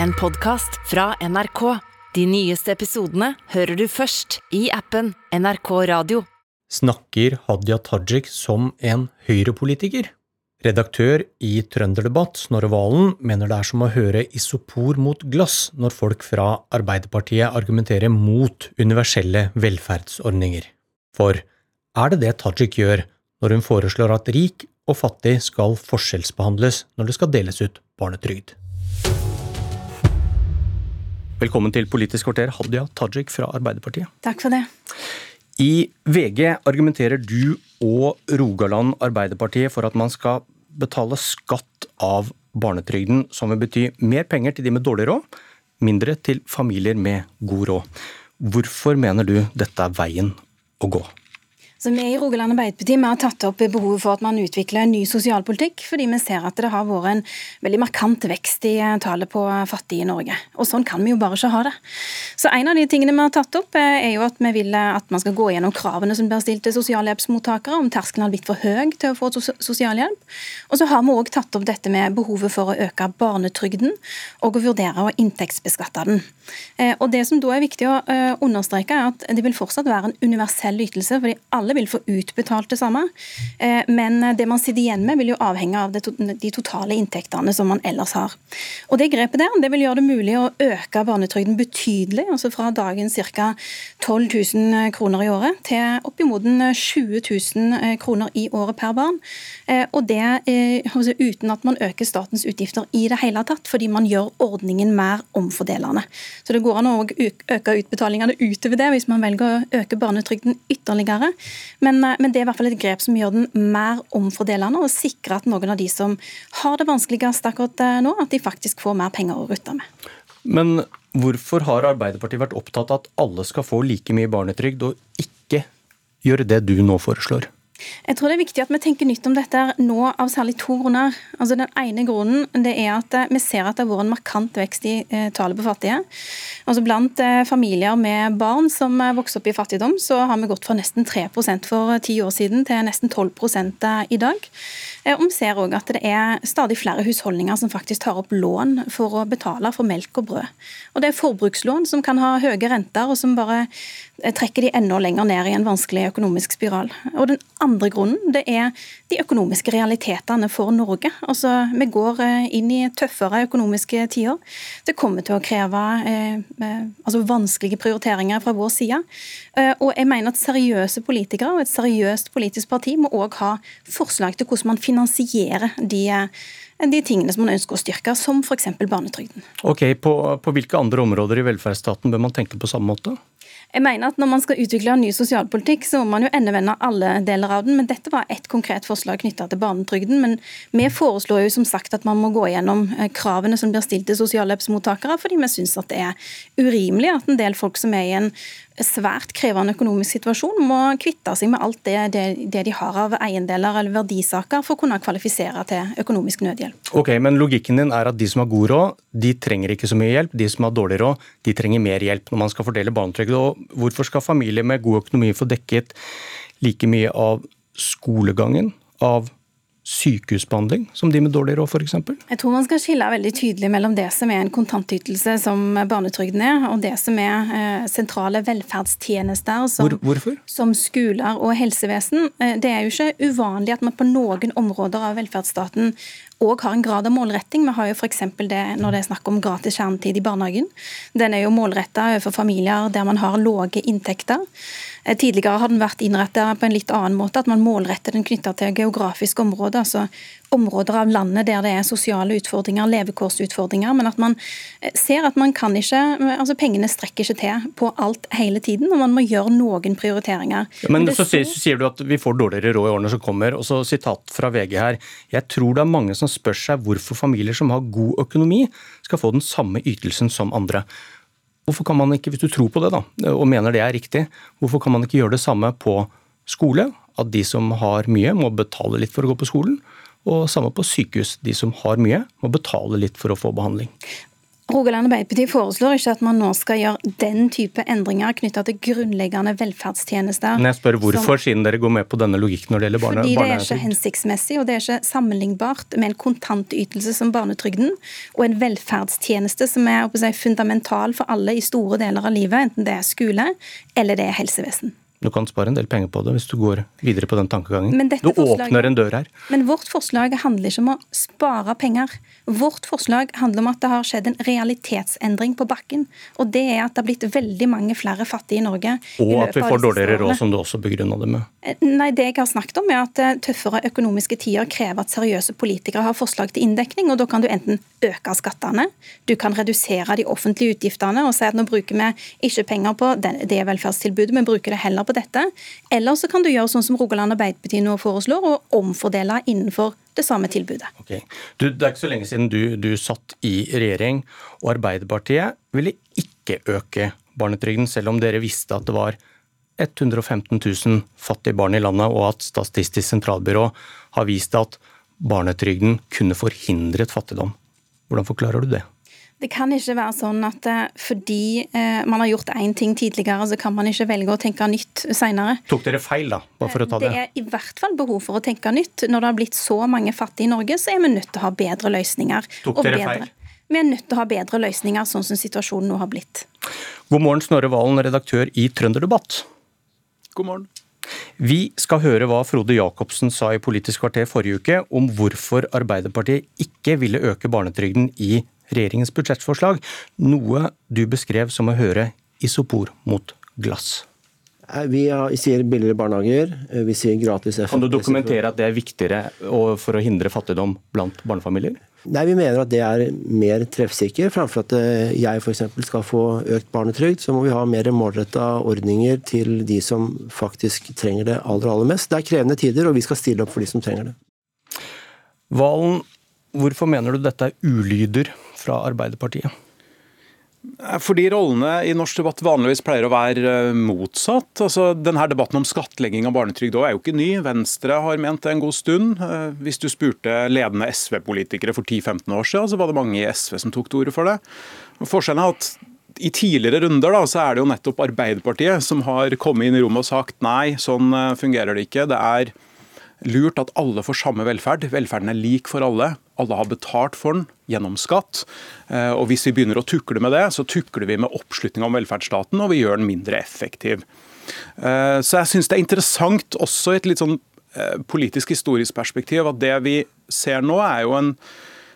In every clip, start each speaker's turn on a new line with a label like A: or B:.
A: en podkast fra NRK. De nyeste episodene hører du først i appen NRK Radio.
B: Snakker Hadia Tajik som en høyrepolitiker? Redaktør i Trønderdebatt, Snorre Valen, mener det er som å høre isopor mot glass når folk fra Arbeiderpartiet argumenterer mot universelle velferdsordninger. For er det det Tajik gjør når hun foreslår at rik og fattig skal forskjellsbehandles når det skal deles ut barnetrygd? Velkommen til Politisk kvarter, Hadia Tajik fra Arbeiderpartiet.
C: Takk for det.
B: I VG argumenterer du og Rogaland Arbeiderpartiet for at man skal betale skatt av barnetrygden, som vil bety mer penger til de med dårlig råd, mindre til familier med god råd. Hvorfor mener du dette er veien å gå?
C: Så Vi i Rogaland Arbeiderparti har tatt opp behovet for at man utvikler en ny sosialpolitikk, fordi vi ser at det har vært en veldig markant vekst i tallet på fattige i Norge. Og Sånn kan vi jo bare ikke ha det. Så En av de tingene vi har tatt opp, eh, er jo at vi vil at man skal gå gjennom kravene som blir stilt til sosialhjelpsmottakere, om terskelen har blitt for høy til å få sosialhjelp. Og så har vi òg tatt opp dette med behovet for å øke barnetrygden, og å vurdere å inntektsbeskatte den. Eh, og Det som da er viktig å eh, understreke, er at det vil fortsatt være en universell ytelse. fordi alle alle vil få utbetalt det samme. Eh, men det man sitter igjen med, vil jo avhenge av de totale inntektene som man ellers har. Og Det grepet der det vil gjøre det mulig å øke barnetrygden betydelig, altså fra dagens ca. 12 000 kroner i året til oppimot 20 000 kroner i året per barn. Eh, og det altså uten at man øker statens utgifter i det hele tatt, fordi man gjør ordningen mer omfordelende. Så det går an å øke utbetalingene utover det hvis man velger å øke barnetrygden ytterligere. Men, eh, men, det er i hvert fall et grep som gjør den mer omfordelende, og sikrer at noen av de som har det vanskeligst akkurat eh, nå, at de faktisk får mer penger å rutte med.
B: Men hvorfor har Arbeiderpartiet vært opptatt av at alle skal få like mye barnetrygd, og ikke gjøre det du nå foreslår?
C: Jeg tror det er viktig at vi tenker nytt om dette nå av særlig to grunner. Altså Den ene grunnen det er at eh, vi ser at det har vært en markant vekst i eh, tallet på fattige. Altså Blant eh, familier med barn som vokser opp i fattigdom, så har vi gått fra nesten 3% for ti år siden til nesten 12% i dag. Og vi ser òg at det er stadig flere husholdninger som faktisk tar opp lån for å betale for melk og brød. Og Det er forbrukslån som kan ha høye renter, og som bare trekker de enda lenger ned i en vanskelig økonomisk spiral. Og Den andre grunnen det er de økonomiske realitetene for Norge. Altså, Vi går eh, inn i tøffere økonomiske tider. Det kommer til å kreve eh, eh, altså vanskelige prioriteringer fra vår side. Eh, og jeg mener at Seriøse politikere og et seriøst politisk parti må òg ha forslag til hvordan man finansierer de de tingene som man ønsker å styrke, som f.eks. barnetrygden.
B: Ok, på, på hvilke andre områder i velferdsstaten bør man tenke på samme måte?
C: Jeg mener at Når man skal utvikle en ny sosialpolitikk, så må man jo endevende alle deler av den. men Dette var ett konkret forslag knytta til barnetrygden. Men vi foreslår jo som sagt at man må gå gjennom eh, kravene som blir stilt til sosialhjelpsmottakere, fordi vi syns at det er urimelig at en del folk som er i en svært krevende økonomisk situasjon, må kvitte seg med alt det, det, det, de har av eiendeler eller verdisaker for å kunne kvalifisere til økonomisk nødhjelp.
B: Ok, Men logikken din er at de som har god råd, de trenger ikke så mye hjelp. De som har dårlig råd, de trenger mer hjelp når man skal fordele barnetrygd. Og hvorfor skal familier med god økonomi få dekket like mye av skolegangen, av sykehusbehandling som de med dårlig råd f.eks.?
C: Jeg tror man skal skille veldig tydelig mellom det som er en kontantytelse, som barnetrygden er, og det som er eh, sentrale velferdstjenester, som,
B: Hvor,
C: som skoler og helsevesen. Eh, det er jo ikke uvanlig at man på noen områder av velferdsstaten òg har en grad av målretting. Vi har jo f.eks. det når det er snakk om gratis kjernetid i barnehagen. Den er jo målretta overfor familier der man har lave inntekter. Eh, tidligere har den vært innretta på en litt annen måte, at man målretter den knytta til geografiske områder. altså områder av landet der det er sosiale utfordringer, levekårsutfordringer. Men at man eh, ser at man kan ikke altså Pengene strekker ikke til på alt hele tiden, og man må gjøre noen prioriteringer.
B: Men, men så, så, sier du at vi får dårligere råd i årene som kommer. og så Sitat fra VG her. Jeg tror det er mange som spør seg hvorfor familier som har god økonomi, skal få den samme ytelsen som andre. Hvorfor kan man ikke, Hvis du tror på det da, og mener det er riktig, hvorfor kan man ikke gjøre det samme på skole? At de som har mye, må betale litt for å gå på skolen. Og samme på sykehus. De som har mye, må betale litt for å få behandling.
C: Rogaland Arbeiderparti foreslår ikke at man nå skal gjøre den type endringer knytta til grunnleggende velferdstjenester.
B: Men jeg spør hvorfor, som, siden dere går med på denne logikken når det gjelder barne,
C: Fordi det er ikke hensiktsmessig, og det er ikke sammenlignbart med en kontantytelse som barnetrygden og en velferdstjeneste som er si, fundamental for alle i store deler av livet, enten det er skole eller det er helsevesen.
B: Du kan spare en del penger på det hvis du går videre på den tankegangen. Du åpner en dør her.
C: Men vårt forslag handler ikke om å spare penger. Vårt forslag handler om at det har skjedd en realitetsendring på bakken. Og det er at det har blitt veldig mange flere fattige i Norge.
B: Og at vi får dårligere råd, som du også begrunna det med.
C: Nei, det jeg har snakket om er at eh, tøffere økonomiske tider krever at seriøse politikere har forslag til inndekning. Og da kan du enten øke skattene, du kan redusere de offentlige utgiftene og si at nå bruker vi ikke penger på det velferdstilbudet, men bruker det heller på dette. Eller så kan du gjøre sånn som Rogaland Arbeiderparti nå foreslår, og omfordele innenfor det samme tilbudet.
B: Okay. Du, det er ikke så lenge siden du, du satt i regjering, og Arbeiderpartiet ville ikke øke barnetrygden, selv om dere visste at det var 115 000 fattige barn i landet, og at Statistisk sentralbyrå har vist at barnetrygden kunne forhindret fattigdom. Hvordan forklarer du det?
C: Det kan ikke være sånn at eh, fordi eh, man har gjort én ting tidligere, så kan man ikke velge å tenke nytt senere.
B: Tok dere feil, da? Bare for å ta det.
C: Det er i hvert fall behov for å tenke nytt. Når det har blitt så mange fattige i Norge, så er vi nødt til å ha bedre løsninger.
B: Tok dere bedre. feil?
C: Vi er nødt til å ha bedre løsninger, sånn som situasjonen nå har blitt.
B: God morgen, Snorre Valen, redaktør i Trønderdebatt.
D: God morgen.
B: Vi skal høre hva Frode Jacobsen sa i Politisk kvarter forrige uke om hvorfor Arbeiderpartiet ikke ville øke barnetrygden i regjeringens budsjettforslag, noe du beskrev som å høre isopor mot glass.
D: Vi sier billigere barnehager, vi sier gratis
B: FNP. Kan du dokumentere at det er viktigere for å hindre fattigdom blant barnefamilier?
D: Nei, Vi mener at det er mer treffsikker. Framfor at eh, jeg f.eks. skal få økt barnetrygd, så må vi ha mer målretta ordninger til de som faktisk trenger det aller, aller mest. Det er krevende tider, og vi skal stille opp for de som trenger det.
B: Valen, hvorfor mener du dette er ulyder fra Arbeiderpartiet?
E: Fordi rollene i norsk debatt vanligvis pleier å være eh, motsatt. Altså, denne Debatten om skattlegging av barnetrygd er jo ikke ny. Venstre har ment det en god stund. Eh, hvis du spurte ledende SV-politikere for 10-15 år siden, så var det mange i SV som tok til orde for det. Forskjellen er at i tidligere runder da, så er det jo nettopp Arbeiderpartiet som har kommet inn i rommet og sagt nei, sånn eh, fungerer det ikke. Det er lurt at alle får samme velferd. Velferden er lik for alle. Alle har betalt for den gjennom skatt. Eh, og Hvis vi begynner å tukle med det, så tukler vi med oppslutning om velferdsstaten, og vi gjør den mindre effektiv. Eh, så jeg syns det er interessant også i et litt sånn eh, politisk historisk perspektiv at det vi ser nå, er jo en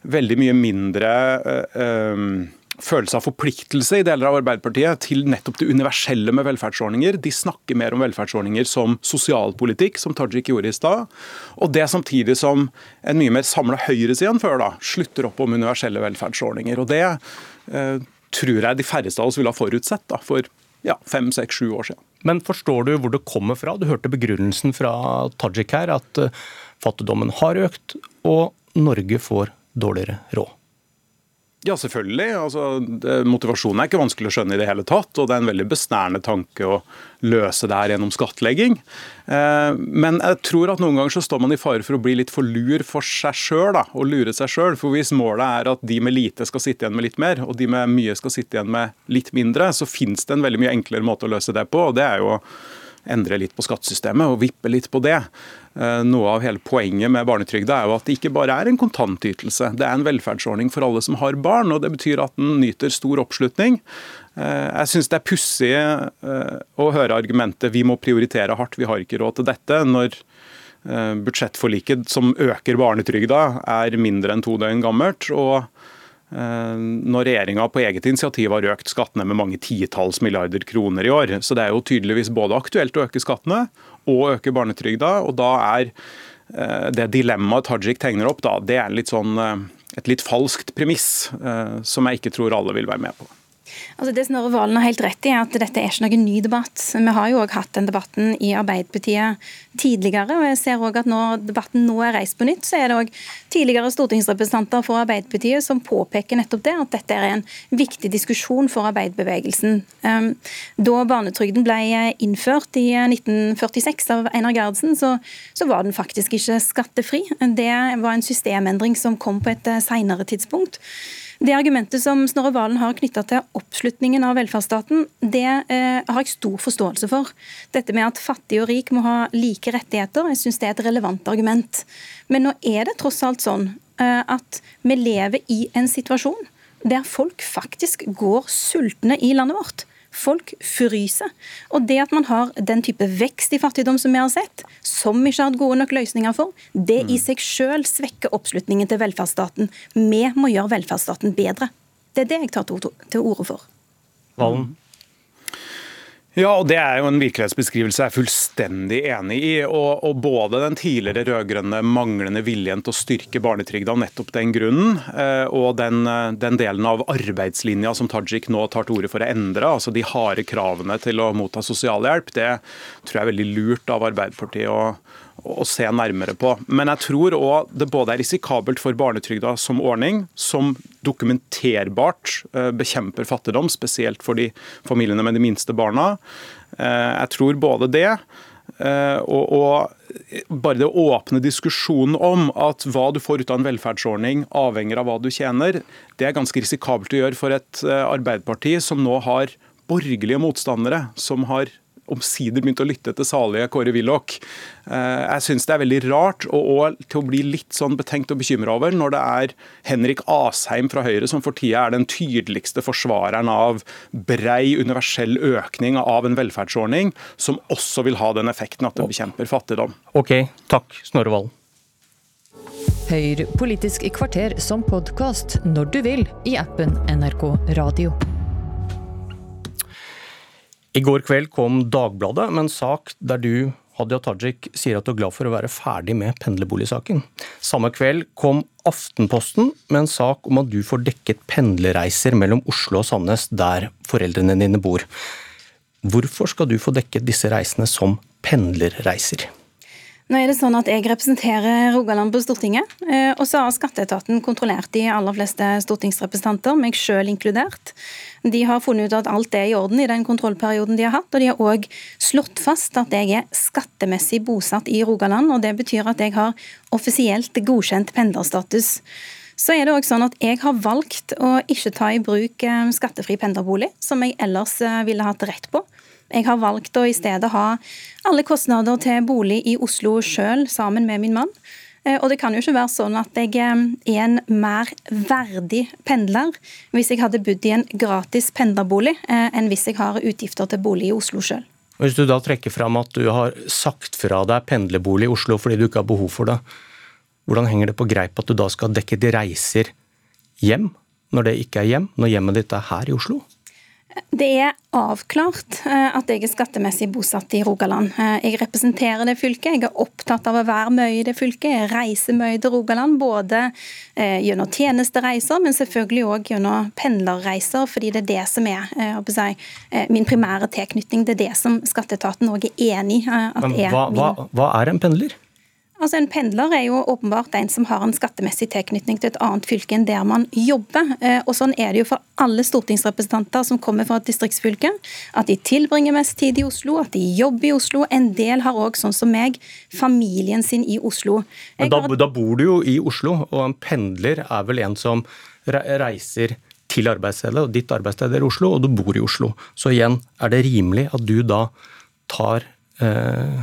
E: veldig mye mindre følelse av forpliktelse i deler av Arbeiderpartiet til nettopp det universelle med velferdsordninger. De snakker mer om velferdsordninger som sosialpolitikk, som Tajik gjorde i stad. Og det samtidig som en mye mer samla høyreside enn før da, slutter opp om universelle velferdsordninger. Og Det eh, tror jeg de færreste av oss ville ha forutsett da, for ja, fem, seks, sju år siden.
B: Men forstår du hvor det kommer fra? Du hørte begrunnelsen fra Tajik her, at eh, fattigdommen har økt, og Norge får dårligere råd.
E: Ja, selvfølgelig. Altså, motivasjonen er ikke vanskelig å skjønne i det hele tatt. Og det er en veldig besnærende tanke å løse det her gjennom skattlegging. Eh, men jeg tror at noen ganger så står man i fare for å bli litt for lur for seg sjøl, og lure seg sjøl. For hvis målet er at de med lite skal sitte igjen med litt mer, og de med mye skal sitte igjen med litt mindre, så finnes det en veldig mye enklere måte å løse det på. og det er jo endre litt på skattesystemet og vippe litt på det. Eh, noe av hele poenget med barnetrygda er jo at det ikke bare er en kontantytelse. Det er en velferdsordning for alle som har barn, og det betyr at den nyter stor oppslutning. Eh, jeg syns det er pussig eh, å høre argumentet vi må prioritere hardt, vi har ikke råd til dette, når budsjettforliket som øker barnetrygda er mindre enn to døgn gammelt. og når regjeringa på eget initiativ har økt skattene med mange titalls milliarder kroner i år. Så det er jo tydeligvis både aktuelt å øke skattene og øke barnetrygda. Og da er eh, det dilemmaet Tajik tegner opp, da, det er litt sånn, eh, et litt falskt premiss eh, som jeg ikke tror alle vil være med på.
C: Altså det Snorre Valen har helt rett i, er at dette er ikke noen ny debatt. Vi har jo òg hatt den debatten i Arbeiderpartiet tidligere. og jeg ser også at Når debatten nå er reist på nytt, så er det òg tidligere stortingsrepresentanter for Arbeiderpartiet som påpeker nettopp det, at dette er en viktig diskusjon for arbeiderbevegelsen. Um, da barnetrygden ble innført i 1946 av Einar Gerhardsen, så, så var den faktisk ikke skattefri. Det var en systemendring som kom på et senere tidspunkt. Det argumentet som Snorre Valen har knytta til oppslutningen av velferdsstaten, det eh, har jeg stor forståelse for. Dette med at fattig og rik må ha like rettigheter, jeg syns det er et relevant argument. Men nå er det tross alt sånn eh, at vi lever i en situasjon der folk faktisk går sultne i landet vårt. Folk fryser. Og det at man har den type vekst i fattigdom som vi har sett, som vi ikke har hatt gode nok løsninger for, det i mm. seg sjøl svekker oppslutningen til velferdsstaten. Vi må gjøre velferdsstaten bedre. Det er det jeg tar til orde for.
B: Valen?
E: Ja, og Det er jo en virkelighetsbeskrivelse jeg er fullstendig enig i. Og, og Både den tidligere rød-grønne manglende viljen til å styrke barnetrygda nettopp den grunnen, eh, og den, eh, den, delen av arbeidslinja som Tajik nå tar til orde for å endre, altså de harde kravene til å motta sosialhjelp, det tror jeg er veldig lurt av Arbeiderpartiet å, å se nærmere på. Men jeg tror òg det både er risikabelt for barnetrygda som ordning, som dokumenterbart eh, bekjemper fattigdom, spesielt for de familiene med de minste barna. Eh, jeg tror både det eh, og, og bare det å åpne diskusjonen om at hva du får ut av en velferdsordning avhenger av hva du tjener, det er ganske risikabelt å gjøre for et Arbeiderparti som nå har borgerlige motstandere som har omsider begynt å lytte til salige Kåre Willoch. Eh, jeg syns det er veldig rart og, til å bli litt sånn betenkt og bekymra over når det er Henrik Asheim fra Høyre som for tida er den tydeligste forsvareren av brei universell økning av en velferdsordning, som også vil ha den effekten at det bekjemper fattigdom.
B: Ok, takk Snorre Valen.
A: Hør Politisk kvarter som podkast når du vil i appen NRK Radio.
B: I går kveld kom Dagbladet med en sak der du, Hadia Tajik, sier at du er glad for å være ferdig med pendlerboligsaken. Samme kveld kom Aftenposten med en sak om at du får dekket pendlerreiser mellom Oslo og Sandnes, der foreldrene dine bor. Hvorfor skal du få dekket disse reisene som pendlerreiser?
C: Nå er det sånn at Jeg representerer Rogaland på Stortinget. Eh, og så har skatteetaten kontrollert de aller fleste stortingsrepresentanter, meg sjøl inkludert. De har funnet ut at alt er i orden i den kontrollperioden de har hatt. Og de har òg slått fast at jeg er skattemessig bosatt i Rogaland. og Det betyr at jeg har offisielt godkjent pendlerstatus. Så er det også sånn at Jeg har valgt å ikke ta i bruk eh, skattefri pendlerbolig, som jeg ellers eh, ville hatt rett på. Jeg har valgt å i stedet ha alle kostnader til bolig i Oslo sjøl sammen med min mann. Eh, og det kan jo ikke være sånn at jeg eh, er en mer verdig pendler hvis jeg hadde bodd i en gratis pendlerbolig, eh, enn hvis jeg har utgifter til bolig i Oslo sjøl.
B: Hvis du da trekker fram at du har sagt fra deg pendlerbolig i Oslo fordi du ikke har behov for det, hvordan henger det på greip at du da skal dekke de reiser hjem, når det ikke er hjem, når hjemmet ditt er her i Oslo?
C: Det er avklart eh, at jeg er skattemessig bosatt i Rogaland. Eh, jeg representerer det fylket. Jeg er opptatt av å være mye i det fylket. Jeg reiser mye til Rogaland, både eh, gjennom tjenestereiser, men selvfølgelig òg gjennom pendlerreiser, fordi det er det som er si, min primære tilknytning. Det er det som skatteetaten òg er enig i.
B: Men hva, hva, hva er en pendler?
C: Altså En pendler er jo åpenbart en som har en skattemessig tilknytning til et annet fylke enn der man jobber. Eh, og Sånn er det jo for alle stortingsrepresentanter som kommer fra et distriktsfylke. At de tilbringer mest tid i Oslo, at de jobber i Oslo. En del har òg, sånn som meg, familien sin i Oslo.
B: Men da, da bor du jo i Oslo, og en pendler er vel en som reiser til arbeidsstedet, og ditt arbeidssted er Oslo, og du bor i Oslo. Så igjen, er det rimelig at du da tar eh,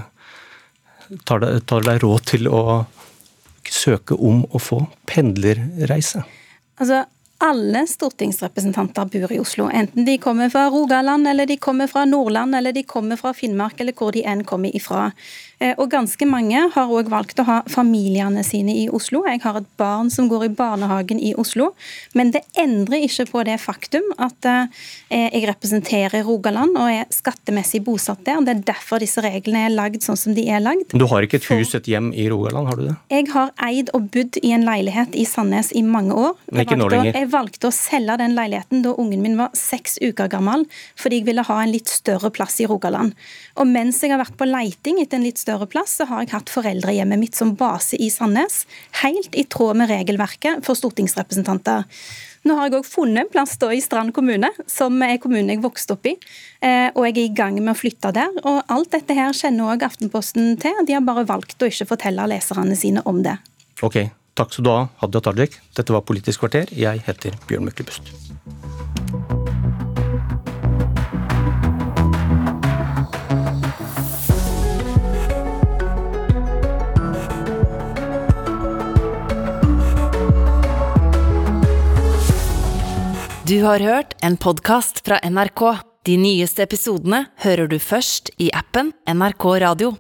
B: tar deg, råd til å søke om å få pendlerreise?
C: Altså, alle stortingsrepresentanter bor i Oslo. Enten de kommer fra Rogaland, eller de kommer fra Nordland, eller de kommer fra Finnmark, eller hvor de enn kommer ifra. Eh, og ganske mange har òg valgt å ha familiene sine i Oslo. Jeg har et barn som går i barnehagen i Oslo. Men det endrer ikke på det faktum at eh, jeg representerer Rogaland og er skattemessig bosatt der. Det er derfor disse reglene er lagd sånn som de er lagd.
B: Du har ikke et hus, et hjem i Rogaland, har du det?
C: Jeg har eid og bodd i en leilighet i Sandnes i mange år.
B: Men ikke nå lenger?
C: Valgte å selge den leiligheten da ungen min var seks uker gammel, fordi jeg ville ha en litt større plass i Rogaland. Og mens jeg har vært på leiting etter en litt større plass, så har jeg hatt foreldrehjemmet mitt som base i Sandnes. Helt i tråd med regelverket for stortingsrepresentanter. Nå har jeg òg funnet en plass da i Strand kommune, som er kommunen jeg vokste opp i. Eh, og jeg er i gang med å flytte der. Og alt dette her kjenner òg Aftenposten til. De har bare valgt å ikke fortelle leserne sine om det.
B: Ok, Takk skal du ha, Hadia Tajik. Dette var Politisk kvarter. Jeg heter Bjørn Myklebust.
A: Du har hørt en podkast fra NRK. De nyeste episodene hører du først i appen NRK Radio.